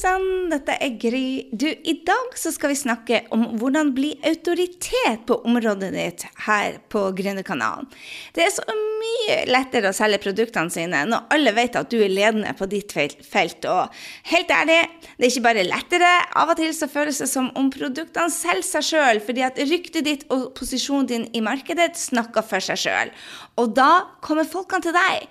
Sann, dette er Gry. Du, I dag så skal vi snakke om hvordan bli autoritet på området ditt her på Gründerkanalen. Det er så mye lettere å selge produktene sine når alle vet at du er ledende på ditt felt. Og helt ærlig, det er ikke bare lettere. Av og til så føles det som om produktene selger seg sjøl, fordi at ryktet ditt og posisjonen din i markedet snakker for seg sjøl. Og da kommer folkene til deg.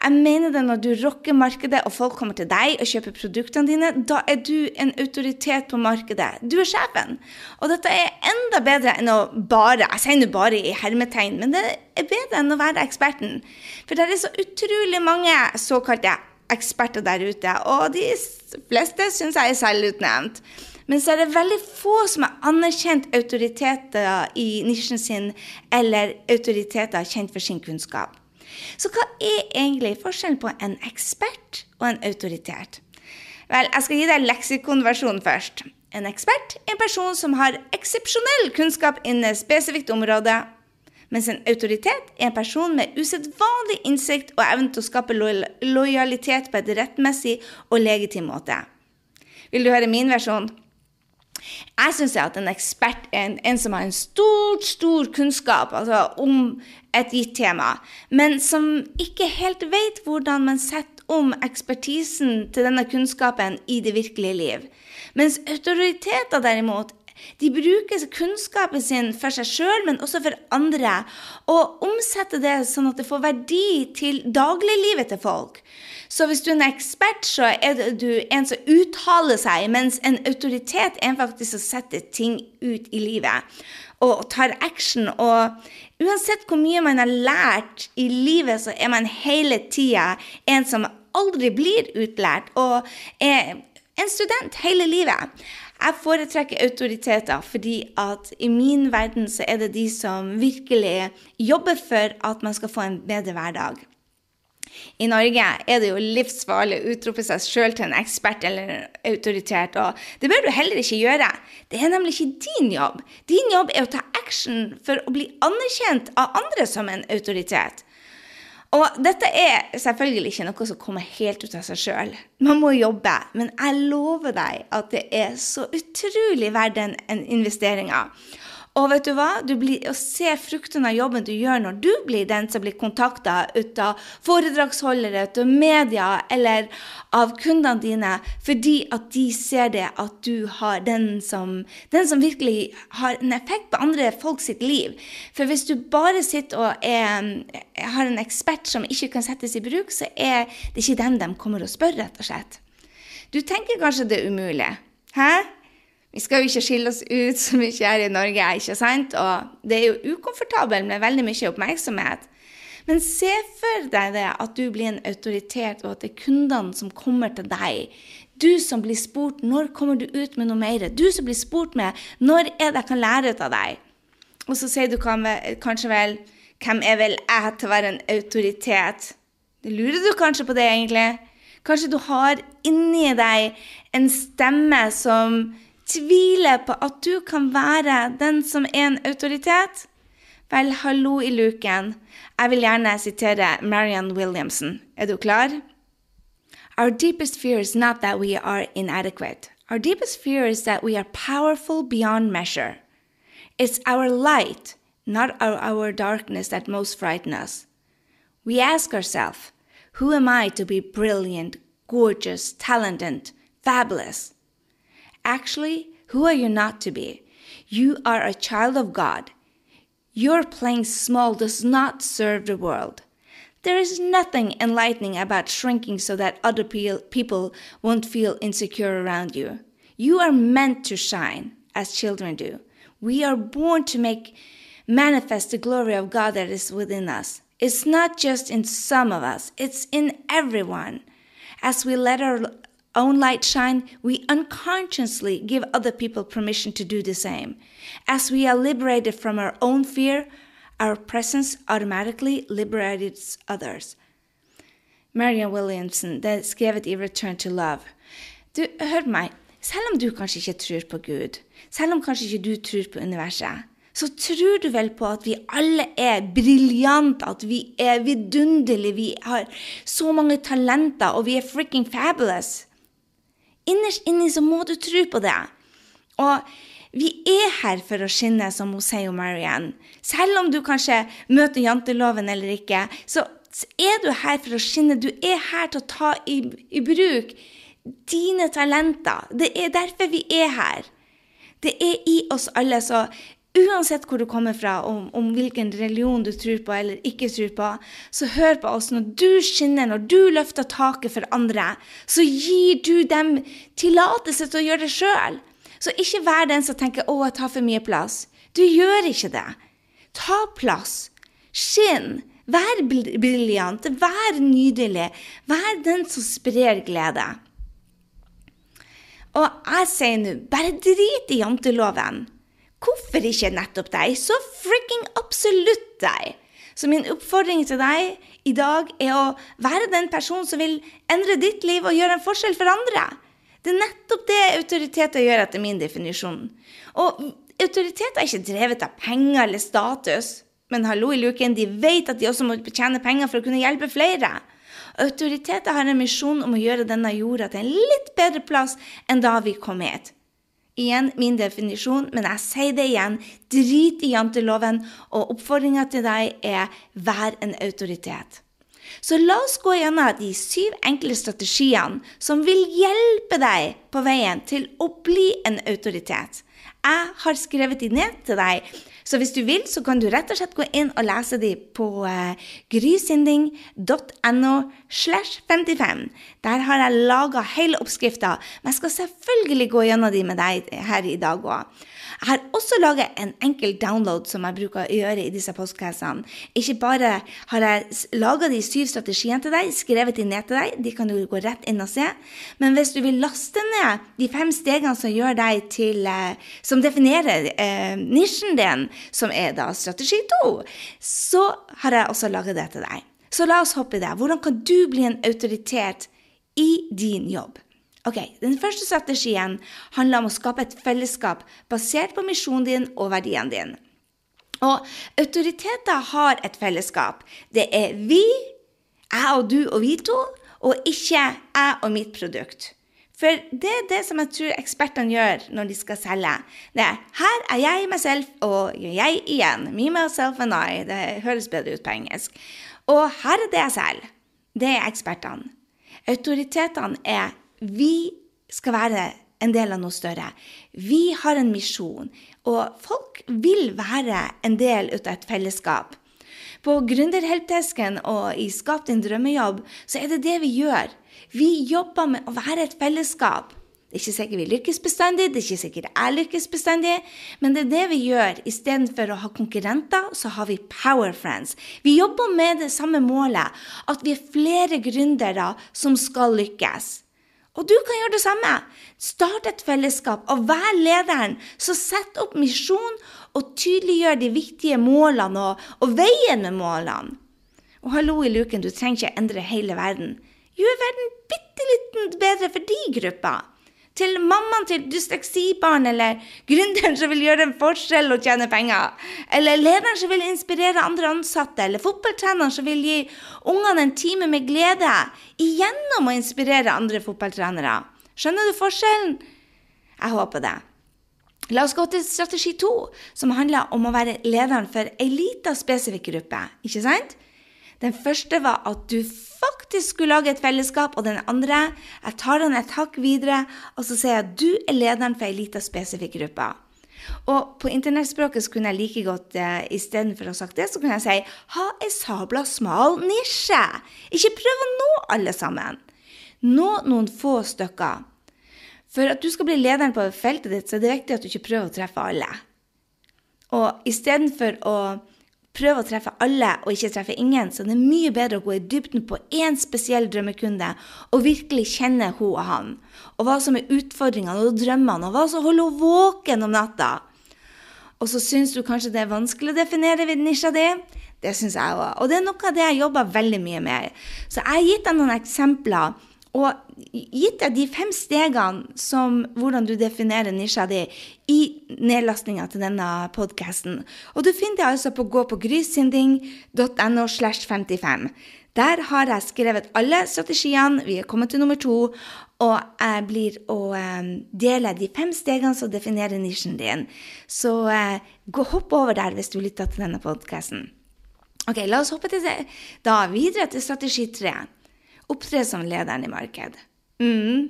Jeg mener det når du rocker markedet og folk kommer til deg og kjøper produktene dine, da er du en autoritet på markedet. Du er sjefen. Og dette er enda bedre enn å bare Jeg sier nå bare i hermetegn, men det er bedre enn å være eksperten. For det er så utrolig mange såkalte eksperter der ute, og de fleste syns jeg er selvutnevnt. Men så er det veldig få som har anerkjent autoriteter i nisjen sin, eller autoriteter kjent for sin kunnskap. Så hva er egentlig forskjellen på en ekspert og en autoritet? Vel, jeg skal gi deg leksikonversjonen først. En ekspert er en person som har eksepsjonell kunnskap innen et spesifikt område, mens en autoritet er en person med usedvanlig innsikt og evne til å skape lojalitet på et rettmessig og legitim måte. Vil du høre min versjon? Jeg syns at en ekspert er en, en, som har en stor, stor kunnskap altså, om et gitt tema, men som ikke helt vet hvordan man setter om ekspertisen til denne kunnskapen i det virkelige liv. Mens autoriteter derimot de bruker kunnskapen sin for seg sjøl, men også for andre, og omsetter det sånn at det får verdi til dagliglivet til folk. Så hvis du er en ekspert, så er du en som uttaler seg, mens en autoritet er faktisk å sette ting ut i livet og tar action. Og uansett hvor mye man har lært i livet, så er man hele tida en som aldri blir utlært, og er en student hele livet. Jeg foretrekker autoriteter fordi at i min verden så er det de som virkelig jobber for at man skal få en bedre hverdag. I Norge er det jo livsfarlig å utrope seg sjøl til en ekspert eller en autoritet, og det bør du heller ikke gjøre. Det er nemlig ikke din jobb. Din jobb er å ta action for å bli anerkjent av andre som en autoritet. Og dette er selvfølgelig ikke noe som kommer helt ut av seg sjøl. Man må jobbe. Men jeg lover deg at det er så utrolig verdt den investeringa. Og vet du hva? Du blir å se frukten av jobben du gjør når du blir den som blir kontakta av foredragsholdere, av media eller av kundene dine, fordi at de ser det at du har den som, den som virkelig har en effekt på andre folk sitt liv. For hvis du bare sitter og er, har en ekspert som ikke kan settes i bruk, så er det ikke dem de kommer og spør, rett og slett. Du tenker kanskje det er umulig. Hæ? Vi skal jo ikke skille oss ut så mye her i Norge, ikke sant? Og det er jo ukomfortabelt med veldig mye oppmerksomhet. Men se for deg det at du blir en autoritet, og at det er kundene som kommer til deg. Du som blir spurt når kommer du ut med noe mer. Du som blir spurt med når er det jeg kan lære ut av deg. Og så sier du kanskje vel hvem er vel jeg til å være en autoritet? Det lurer du kanskje på det, egentlig? Kanskje du har inni deg en stemme som tviler på at du kan være den som er en autoritet? Vel, hallo i luken. Jeg vil gjerne sitere Marian Williamson. Er du klar? Our deepest fear is not that we are inadequate. Our deepest fear is that we are powerful beyond measure. It's our light, not our, our darkness, that most frighten us. We ask ourselves, who am I to be brilliant, gorgeous, talented, fabulous? Actually, who are you not to be? You are a child of God. Your playing small does not serve the world. There is nothing enlightening about shrinking so that other people won't feel insecure around you. You are meant to shine, as children do. We are born to make manifest the glory of God that is within us. It's not just in some of us, it's in everyone. As we let our own light shine, we unconsciously give other people permission to do the same. As we are liberated from our own fear, our presence automatically liberates others. Marian Williamson, det er skrevet i Return to Love. Du, hør meg. Selv om du kanskje ikke tror på Gud, selv om kanskje ikke du tror på universet, så tror du vel på at vi alle er briljante, at vi er vidunderlige, vi har så mange talenter, og vi er freaking fabulous. Innerst inni så må du tro på det. Og vi er her for å skinne, som hun sier Marianne. Selv om du kanskje møter janteloven eller ikke, så er du her for å skinne. Du er her til å ta i, i bruk dine talenter. Det er derfor vi er her. Det er i oss alle, så uansett hvor du kommer fra, om, om, hvilken religion du tror på eller ikke tror på, så hør på oss. Når du skinner, når du løfter taket for andre, så gir du dem tillatelse til å gjøre det sjøl. Så ikke vær den som tenker 'Å, jeg tar for mye plass'. Du gjør ikke det. Ta plass. Skinn. Vær briljant. Vær nydelig. Vær den som sprer glede. Og jeg sier nå, bare drit i janteloven. Hvorfor ikke nettopp deg? Så fricking absolutt deg! Så min oppfordring til deg i dag er å være den personen som vil endre ditt liv og gjøre en forskjell for andre. Det er nettopp det autoriteter gjør, etter min definisjon. Og autoriteter er ikke drevet av penger eller status. Men hallo i luken, de vet at de også må tjene penger for å kunne hjelpe flere. Autoriteter har en misjon om å gjøre denne jorda til en litt bedre plass enn da vi kom hit. Igjen min definisjon, men jeg sier det igjen. Drit i janteloven, og oppfordringa til deg er vær en autoritet. Så la oss gå gjennom de syv enkle strategiene som vil hjelpe deg på veien til å bli en autoritet. Jeg har skrevet de ned til deg så hvis du vil, så kan du rett og slett gå inn og lese de på eh, grysynding.no slash 55. Der har jeg laga hele oppskrifta, men jeg skal selvfølgelig gå gjennom de med deg her i dag òg. Jeg har også laget en enkel download som jeg bruker å gjøre i disse postkassene. Ikke bare har jeg laga de syv strategiene til deg, skrevet de ned til deg, de kan du gå rett inn og se. Men hvis du vil laste ned de fem stegene som gjør deg til eh, Som definerer eh, nisjen din, som er da strategi to, så har jeg også laget det til deg. Så la oss hoppe i det. Hvordan kan du bli en autoritet i din jobb? Ok, Den første strategien handler om å skape et fellesskap basert på misjonen din og verdiene dine. Og autoriteter har et fellesskap. Det er vi, jeg og du og vi to, og ikke jeg og mitt produkt. For det er det som jeg tror ekspertene gjør når de skal selge. Det er 'her er jeg meg selv og jeg igjen'. Me, myself and I. Det høres bedre ut på engelsk. Og her er det jeg selv. Det er ekspertene. Autoritetene er vi skal være en del av noe større. Vi har en misjon, og folk vil være en del av et fellesskap. På Gründerhelpdesken og i Skap din drømmejobb så er det det vi gjør. Vi jobber med å være et fellesskap. Det er ikke sikkert vi lykkes bestandig, det er ikke sikkert jeg lykkes bestandig, men det er det vi gjør. Istedenfor å ha konkurrenter, så har vi power friends. Vi jobber med det samme målet, at vi er flere gründere som skal lykkes. Og du kan gjøre det samme. Start et fellesskap, og vær lederen. Så sett opp misjon og tydeliggjør de viktige målene og, og veien med målene. Og hallo i luken, du trenger ikke endre hele verden. Gjør verden bitte litt bedre for de gruppa til mammaen til dysleksibarn, eller gründeren som vil gjøre en forskjell og tjene penger, eller lederen som vil inspirere andre ansatte, eller fotballtreneren som vil gi ungene en time med glede igjennom å inspirere andre fotballtrenere. Skjønner du forskjellen? Jeg håper det. La oss gå til strategi to, som handler om å være lederen for ei lita spesifikk gruppe. Ikke sant? Den første var at du faktisk skulle lage et fellesskap, og den andre Jeg tar den et hakk videre, og så sier jeg at du er lederen for ei lita spesifikk gruppe. Og på internettspråket kunne jeg like godt eh, istedenfor å ha sagt det, så kunne jeg si ha ei sabla smal nisje. Ikke prøv å nå alle sammen. Nå noen få stykker. For at du skal bli lederen på feltet ditt, så er det viktig at du ikke prøver å treffe alle. Og istedenfor å prøve å treffe alle og ikke treffe ingen, så det er mye bedre å gå i dybden på én spesiell drømmekunde og virkelig kjenne hun og han. Og hva som er utfordringene og drømmene, og hva som holder henne våken om natta. Og så syns du kanskje det er vanskelig å definere nisja di. Det syns jeg òg. Og det er noe av det jeg jobber veldig mye med. Så jeg har gitt deg noen eksempler og gitt deg de fem stegene som hvordan du definerer nisja di i nedlastninga til denne podkasten. Og du finner det altså på gå på grysynding.no slash 55. Der har jeg skrevet alle strategiene. Vi er kommet til nummer to. Og jeg blir å um, dele de fem stegene som definerer nisjen din. Så uh, gå hopp over der hvis du lytter til denne podkasten. Ok, La oss hoppe til det. da videre til strategi tre. Opptre som lederen i marked. Mm.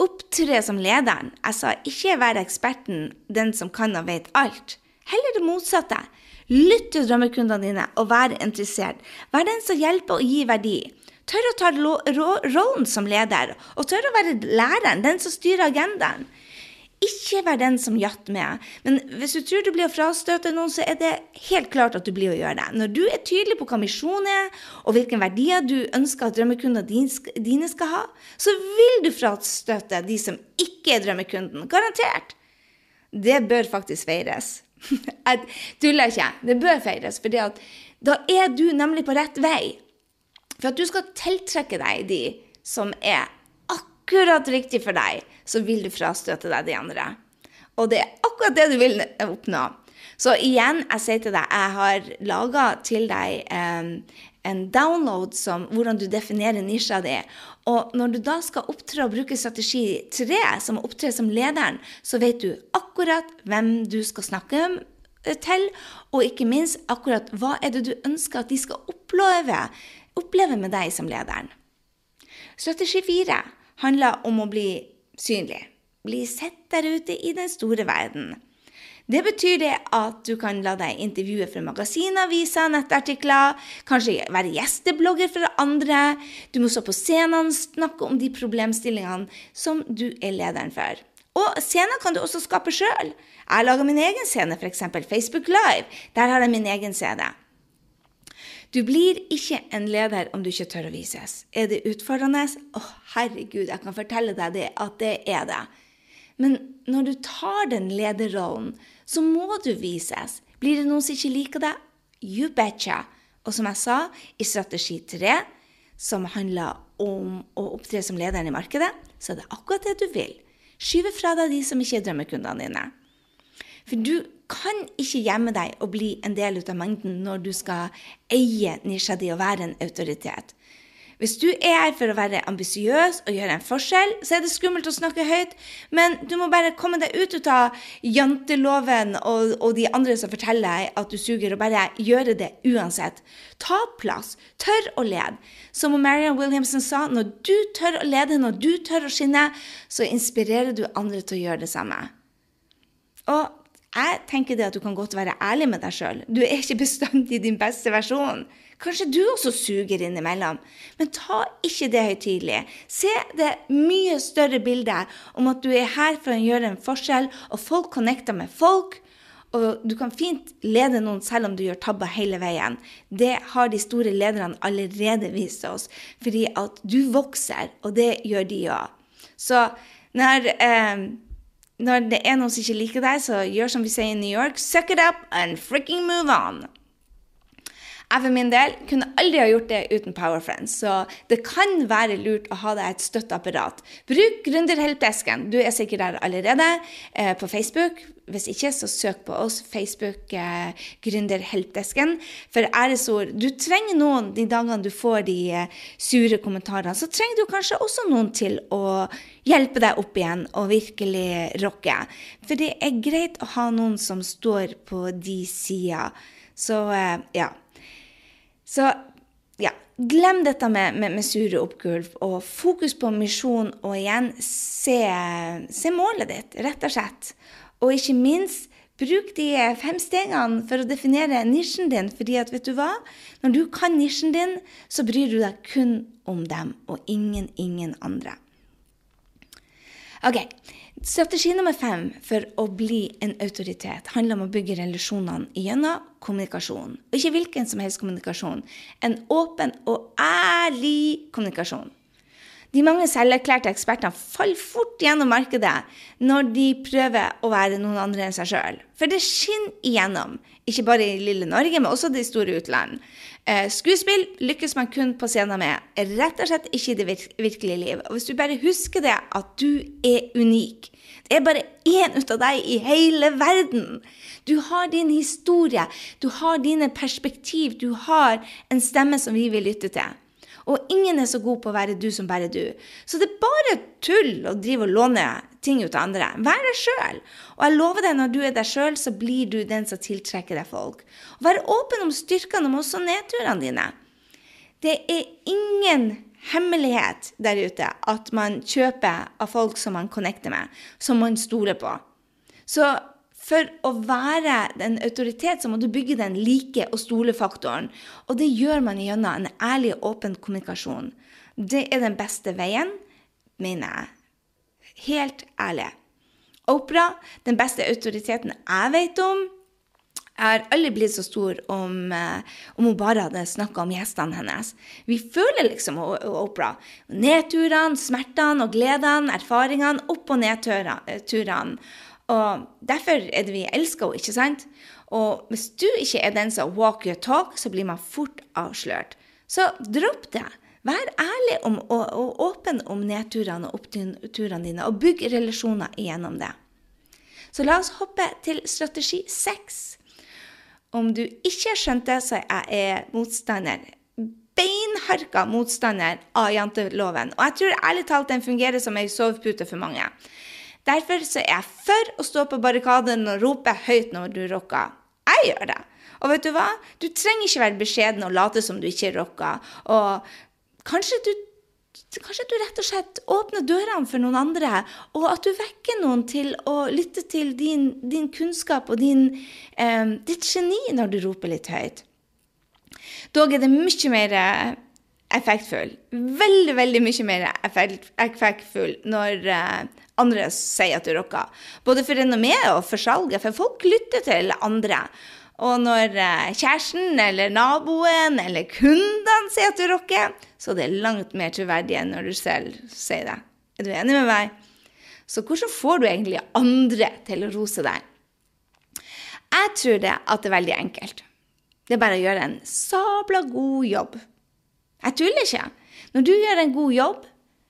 Opptre som lederen. Jeg sa ikke være eksperten, den som kan og vet alt. Heller det motsatte. Lytt til drømmekundene dine og vær interessert. Vær den som hjelper og gir verdi. Tør å ta rollen som leder, og tør å være læreren, den som styrer agendaen. Ikke vær den som jatter med. Men hvis du tror du blir å frastøte noen, så er det helt klart at du blir å gjøre det. Når du er tydelig på hva misjonen er, og hvilke verdier du ønsker at drømmekundene dine skal ha, så vil du frastøte de som ikke er drømmekunden. Garantert. Det bør faktisk feires. Jeg tuller ikke. Det bør feires. For da er du nemlig på rett vei. For at du skal tiltrekke deg de som er akkurat riktig for deg, så vil du frastøte deg de andre. Og det er akkurat det du vil oppnå. Så igjen, jeg sier til deg, jeg har laga til deg um, en download som hvordan du definerer nisja di. Og når du da skal opptre og bruke strategi 3, som opptre som lederen, så vet du akkurat hvem du skal snakke eh, til, og ikke minst akkurat hva er det du ønsker at de skal oppleve, oppleve med deg som lederen. Strategi 4 handler om å bli synlig. Bli sett der ute i den store verden. Det betyr det at du kan la deg intervjue for magasinaviser, nettartikler, kanskje være gjesteblogger for andre. Du må stå på scenen snakke om de problemstillingene som du er lederen for. Og scener kan du også skape sjøl. Jeg lager min egen scene, f.eks. Facebook Live. Der har jeg min egen scene. Du blir ikke en leder om du ikke tør å vises. Er det utfordrende? Å, oh, herregud, jeg kan fortelle deg det, at det er det. Men når du tar den lederrollen, så må du vises. Blir det noen som ikke liker deg? You betcha. Og som jeg sa, i strategi tre, som handler om å opptre som lederen i markedet, så er det akkurat det du vil. Skyve fra deg de som ikke er drømmekundene dine. For du kan ikke gjemme deg og bli en del av mengden når du skal eie nisja di og være en autoritet. Hvis du er her for å være ambisiøs og gjøre en forskjell, så er det skummelt å snakke høyt, men du må bare komme deg ut av janteloven og, og de andre som forteller deg at du suger, og bare gjøre det uansett. Ta plass. Tør å lede. Som Marian Williamson sa, når du tør å lede, når du tør å skinne, så inspirerer du andre til å gjøre det samme. Og jeg tenker det at du kan godt være ærlig med deg sjøl. Du er ikke bestandig din beste versjon. Kanskje du også suger innimellom. Men ta ikke det høytidelig. Se det mye større bildet om at du er her for å gjøre en forskjell, og folk connecter med folk. Og du kan fint lede noen selv om du gjør tabber hele veien. Det har de store lederne allerede vist oss, fordi at du vokser, og det gjør de òg. Så når eh, når det er noen som ikke liker deg, så gjør som vi sier i New York, suck it up and freaking move on. Jeg for min del kunne aldri ha gjort det uten Powerfriends, så det kan være lurt å ha deg et støtteapparat. Bruk Gründerhelpdesken. Du er sikkert der allerede eh, på Facebook. Hvis ikke, så søk på oss, Facebook eh, Gründerhelpdesken. For æresord Du trenger noen de dagene du får de eh, sure kommentarene. Så trenger du kanskje også noen til å hjelpe deg opp igjen og virkelig rocke. For det er greit å ha noen som står på de sida. Så eh, ja. Så ja, glem dette med, med, med sure oppgulv, og fokus på misjon, og igjen, se, se, målet ditt, rett og slett. Og ikke minst, bruk de fem stegene for å definere nisjen din, fordi at vet du hva? Når du kan nisjen din, så bryr du deg kun om dem, og ingen, ingen andre. Ok, Strategi nummer fem for å bli en autoritet handler om å bygge relasjonene gjennom kommunikasjon. Og ikke hvilken som helst kommunikasjon. En åpen og ærlig kommunikasjon. De mange selverklærte ekspertene faller fort gjennom markedet når de prøver å være noen andre enn seg sjøl. For det skinner igjennom, ikke bare i lille Norge, men også de store utland. Eh, skuespill lykkes man kun på scenen med, rett og slett ikke i det virkelige liv. Og hvis du bare husker det, at du er unik. Det er bare én ut av deg i hele verden. Du har din historie, du har dine perspektiv, du har en stemme som vi vil lytte til. Og ingen er så god på å være du som bare du. Så det er bare tull å drive og låne ting ut av andre. Vær deg sjøl. Og jeg lover deg, når du er deg sjøl, så blir du den som tiltrekker deg folk. Og vær åpen om styrkene, men også nedturene dine. Det er ingen hemmelighet der ute at man kjøper av folk som man connecter med, som man stoler på. Så for å være en autoritet, så må du bygge den like- og stole-faktoren. Og det gjør man gjennom en ærlig og åpen kommunikasjon. Det er den beste veien, mener jeg. Helt ærlig. Opera, den beste autoriteten jeg vet om, har aldri blitt så stor om, eh, om hun bare hadde snakka om gjestene hennes. Vi føler liksom Opera. Nedturene, smertene og gledene, erfaringene, opp- og nedturene. Og Derfor er det vi elsker henne, ikke sant? Og hvis du ikke er den som walk your talk, så blir man fort avslørt. Så dropp det. Vær ærlig om, og, og, åpen om nedturene og oppturene dine, og bygg relasjoner gjennom det. Så la oss hoppe til strategi seks. Om du ikke har skjønt det, så er jeg motstander. Beinharka motstander av janteloven. Og jeg tror ærlig talt den fungerer som ei sovepute for mange. Derfor så er jeg for å stå på barrikaden og rope høyt når du rocker. Jeg gjør det. Og vet du hva? Du trenger ikke være beskjeden og late som du ikke rocker. Og kanskje du, kanskje du rett og slett åpner dørene for noen andre, og at du vekker noen til å lytte til din, din kunnskap og din, eh, ditt geni når du roper litt høyt. Dog er det mye mer effektfull. Veldig, veldig mye mer effektfull når uh, andre sier at du rocker. Både for renommeet og for salget, for folk lytter til andre. Og når uh, kjæresten eller naboen eller kundene sier at du rocker, så det er det langt mer troverdig enn når du selv sier det. Er du enig med meg? Så hvordan får du egentlig andre til å rose deg? Jeg tror det at det er veldig enkelt. Det er bare å gjøre en sabla god jobb. Jeg tuller ikke. Når du gjør en god jobb,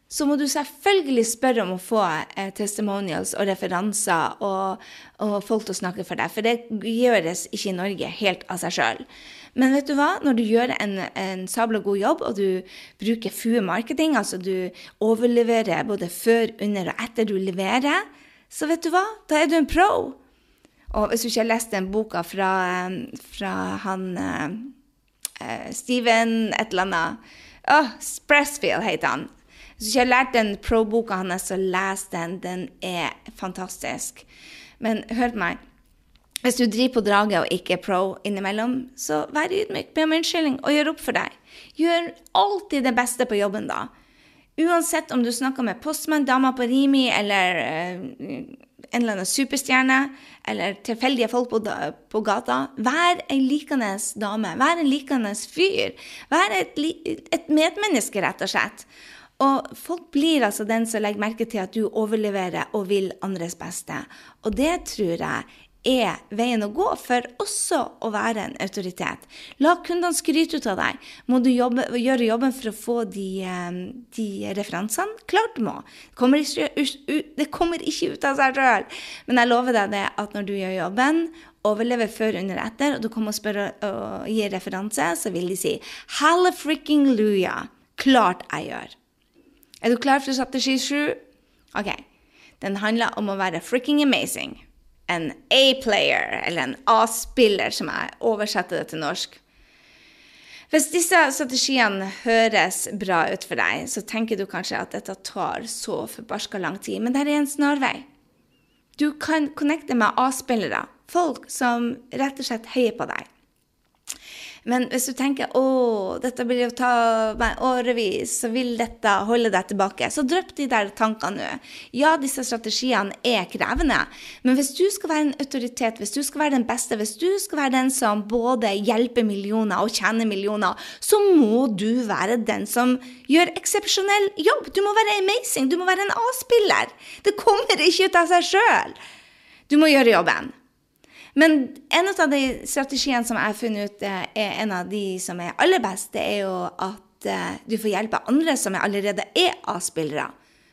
så må du selvfølgelig spørre om å få eh, testimonials og referanser og, og, folk til å snakke for deg, for det gjøres ikke i Norge helt av seg sjøl. Men vet du hva? Når du gjør en, en sabla god jobb, og du bruker FUE marketing, altså du overleverer både før, under og etter du leverer, så vet du hva? Da er du en pro. Og hvis du ikke har lest den boka fra, eh, fra han eh, uh, Steven et eller annet. Oh, Pressfield heter han. Hvis du ikke har lært den pro-boka hans, så les den. Den er fantastisk. Men hør på meg. Hvis du driver på draget og ikke er pro innimellom, så vær ydmyk, be om unnskyldning og gjør opp for deg. Gjør alltid det beste på jobben, da. Uansett om du snakker med postmann, dama på Rimi eller uh, en eller annen superstjerne eller tilfeldige folk på, på gata. Vær ei likende dame. Vær en likende fyr. Vær et, et medmenneske, rett og slett. Og folk blir altså den som legger merke til at du overleverer og vil andres beste. Og det tror jeg er veien å gå for også å være en autoritet. La kundene skryte ut av deg. Må du jobbe, gjøre jobben for å få de, eh, de referansene? Klart du må. Det kommer, ikke, det kommer ikke ut av seg sjøl. Men jeg lover deg det at når du gjør jobben, overlever før, under, etter, og du kommer og spør og gir referanse, så vil de si Halle fricking luja. Klart jeg gjør. Er du klar for strategi sju? OK. Den handler om å være fricking amazing en A-player, eller en A-spiller, som jeg oversetter det til norsk. Hvis disse strategiene høres bra ut for deg, så tenker du kanskje at dette tar så forbarska lang tid, men det er en snarvei. Du kan connecte med A-spillere, folk som rett og slett heier på deg. Men hvis du tenker å, dette vil jo ta meg årevis, så vil dette holde deg tilbake, så drypp de der tankene nå. Ja, disse strategiene er krevende, men hvis du skal være en autoritet, hvis du skal være den beste, hvis du skal være den som både hjelper millioner og tjener millioner, så må du være den som gjør eksepsjonell jobb. Du må være amazing, du må være en A-spiller. Det kommer ikke ut av seg sjøl. Du må gjøre jobben. Men en av de strategiene som jeg har funnet ut eh, er en av de som er aller best, det er jo at eh, du får hjelpe andre som allerede er A-spillere.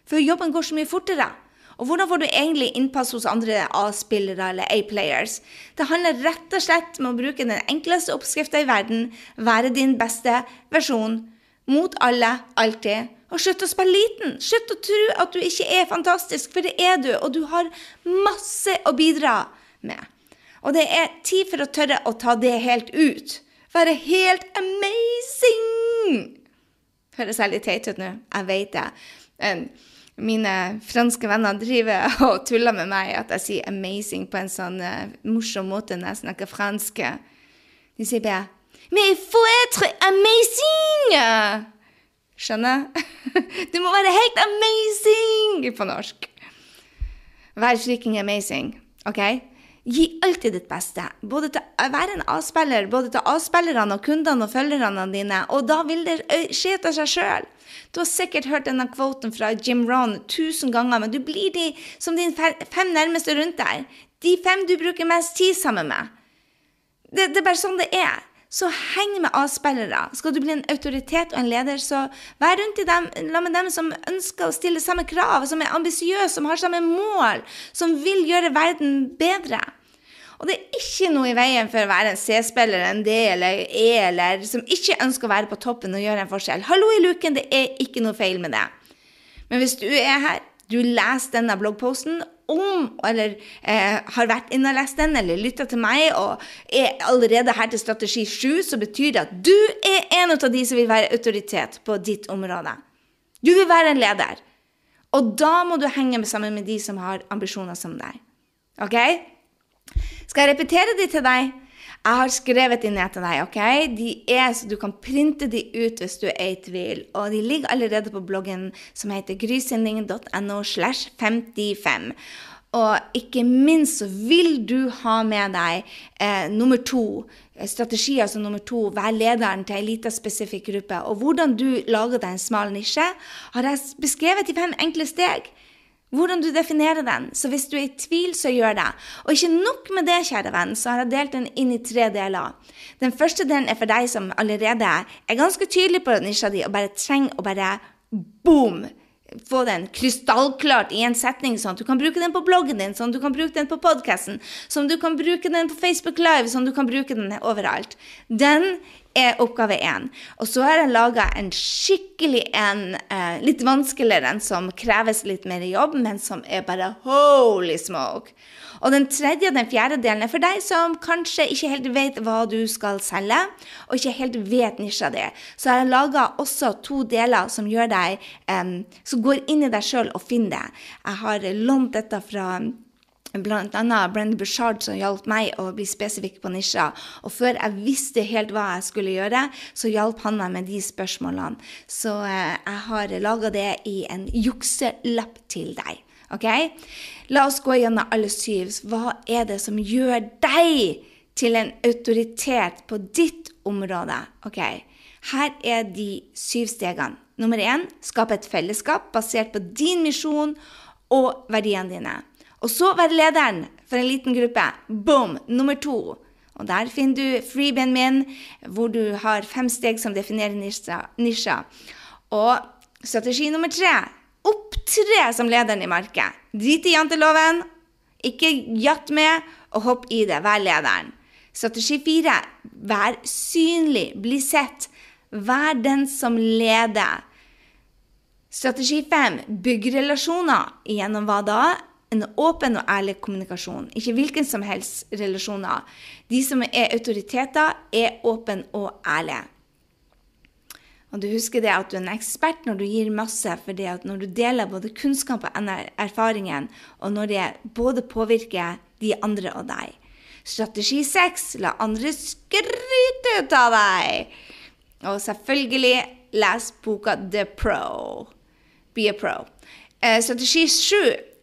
For jobben går så mye fortere. Og hvordan får du egentlig innpass hos andre A-spillere eller A-players? Det handler rett og slett om å bruke den enkleste oppskrifta i verden, være din beste versjon, mot alle, alltid. Og slutt å spille liten. Slutt å tro at du ikke er fantastisk, for det er du, og du har masse å bidra med. Og det er tid for å tørre å ta det helt ut. Være helt amazing! Høres jeg litt teit ut nå? Jeg vet det. Mine franske venner driver og tuller med meg at jeg sier 'amazing' på en sånn uh, morsom måte når jeg snakker fransk. De sier bare 'Mais il faut être amazing!' Skjønner? Du må være helt amazing på norsk. Vær freaking amazing, OK? Gi alltid ditt beste. Både til å være en A-spiller, både til A-spillerne og kundene og følgerne dine. Og da vil det skje av seg sjøl. Du har sikkert hørt denne kvoten fra Jim Ron tusen ganger, men du blir de som dine fem nærmeste rundt deg. De fem du bruker mest tid sammen med. Det, det er bare sånn det er. Så heng med A-spillere. Skal du bli en autoritet og en leder, så vær rundt i dem, la med dem som ønsker å stille samme krav, som er ambisiøse, som har samme mål, som vil gjøre verden bedre. Og det er ikke noe i veien for å være en C-spiller, en D eller E, eller som ikke ønsker å være på toppen og gjøre en forskjell. Hallo i luken, det er ikke noe feil med det. Men hvis du er her, du leser denne bloggposten om, eller eh, har vært inne og lest den, eller lytta til meg og er allerede her til strategi 7, så betyr det at du er en av de som vil være autoritet på ditt område. Du vil være en leder. Og da må du henge sammen med de som har ambisjoner som deg. OK? Skal jeg repetere de til deg? Jeg har skrevet de ned til deg. ok? De er så Du kan printe de ut hvis du er i tvil. Og de ligger allerede på bloggen som heter grysynding.no slash 55. Og ikke minst så vil du ha med deg eh, nummer to, eh, strategi altså nummer to, vær lederen til en lita spesifikk gruppe. Og hvordan du lager deg en smal nisje, har jeg beskrevet i fem enkle steg hvordan du definerer den. Så hvis du er i tvil, så gjør det. Og ikke nok med det, kjære venn, så har jeg delt den inn i tre deler. Den første delen er for deg som allerede er ganske tydelig på nisja di og bare trenger å bare boom! Få den krystallklart i en setning, sånn at du kan bruke den på bloggen din, sånn at du kan bruke den på podkasten, sånn at du kan bruke den på Facebook Live, sånn at du kan bruke den overalt. Den er oppgave én. Og så har jeg laga en skikkelig en, eh, litt vanskeligere en som kreves litt mer jobb, men som er bare holy smoke. Og den tredje og den fjerde delen er for deg som kanskje ikke helt vet hva du skal selge, og ikke helt vet nisja di. Så jeg har laga også to deler som deg, um, som går inn i deg sjøl og finner det. Jeg har lånt dette fra bl.a. Brendan Bushard som hjalp meg å bli spesifikk på nisja. Og før jeg visste helt hva jeg skulle gjøre, så hjalp han meg med de spørsmålene. Så eh, jeg har laga det i en jukselapp til deg. Ok? La oss gå gjennom alle syv. Hva er det som gjør deg til en autoritet på ditt område? Ok, Her er de syv stegene. Nummer én skap et fellesskap basert på din misjon og verdiene dine. Og så være lederen for en liten gruppe. Boom! Nummer to. Og der finner du freebien min, hvor du har fem steg som definerer nisja. Og strategi nummer tre opptre som lederen i markedet. Drit i janteloven. Ikke jatt med, og hopp i det. Vær lederen. Strategi fire vær synlig, bli sett. Vær den som leder. Strategi fem bygg relasjoner. Gjennom hva da? en åpen og ærlig kommunikasjon. Ikke hvilken som helst relasjoner. De som er autoriteter, er åpne og ærlige. Og du husker det at du er en ekspert når du gir masse, for det at når du deler både kunnskap og erfaringen, og når det både påvirker de andre og deg. Strategi 6. La andre skryte ut av deg. Og selvfølgelig les boka The Pro. Be a pro. Eh, strategi 7.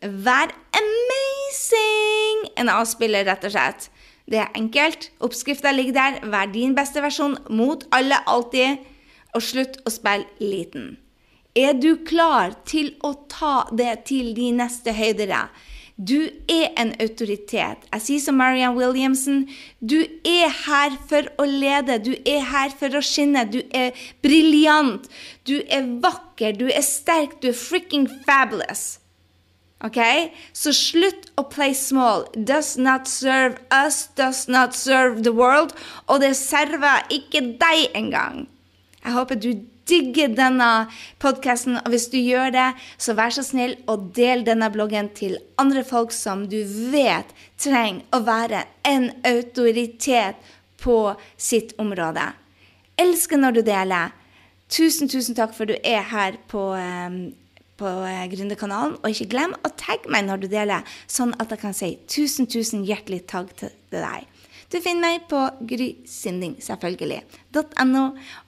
Vær amazing! En avspiller, rett og slett. Det er enkelt. Oppskrifta ligger der. Vær din beste versjon mot alle, alltid. Og slutt å spille liten. Er du klar til å ta det til de neste høydere? Du er en autoritet. Jeg sier som Marianne Williamson, du er her for å lede. Du er her for å skinne. Du er briljant. Du er vakker. Du er sterk. Du er freaking fabulous. Ok? Så slutt å play small. Does not serve us, does not serve the world. Og det server ikke deg engang. Jeg håper du digger denne podkasten, og hvis du gjør det, så vær så snill og del denne bloggen til andre folk som du vet trenger å være en autoritet på sitt område. Elsker når du deler. Tusen, tusen takk for du er her på um, på eh, Gründerkanalen. Og ikke glem å tagge meg når du deler, sånn at jeg kan si tusen, tusen hjertelig takk til deg. Du finner meg på grysynding, selvfølgelig, .no,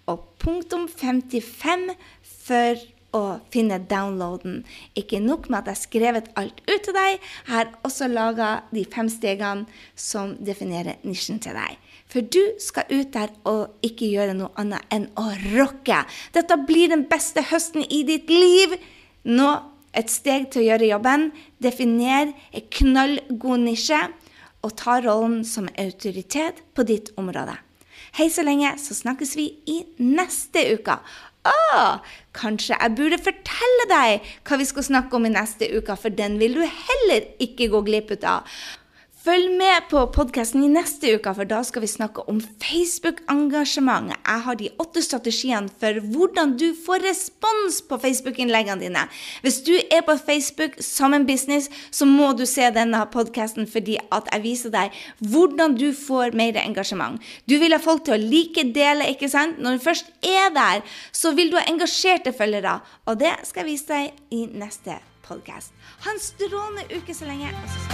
og punktum 55 for å finne downloaden. Ikke nok med at jeg har skrevet alt ut til deg, jeg har også laga de fem stegene som definerer nisjen til deg. For du skal ut der og ikke gjøre noe annet enn å rocke. Dette blir den beste høsten i ditt liv. Nå et steg til å gjøre jobben. Definer en knallgod nisje, og ta rollen som autoritet på ditt område. Hei så lenge, så snakkes vi i neste uke. Å, kanskje jeg burde fortelle deg hva vi skal snakke om i neste uke, for den vil du heller ikke gå glipp av. Følg med på podkasten i neste uke, for da skal vi snakke om Facebook-engasjement. Jeg har de åtte strategiene for hvordan du får respons på Facebook-innleggene dine. Hvis du er på Facebook som en business, så må du se denne podkasten fordi at jeg viser deg hvordan du får mer engasjement. Du vil ha folk til å like, dele, ikke sant? Når du først er der, så vil du ha engasjerte følgere. Og det skal jeg vise deg i neste podkast. Ha en strålende uke så lenge. og så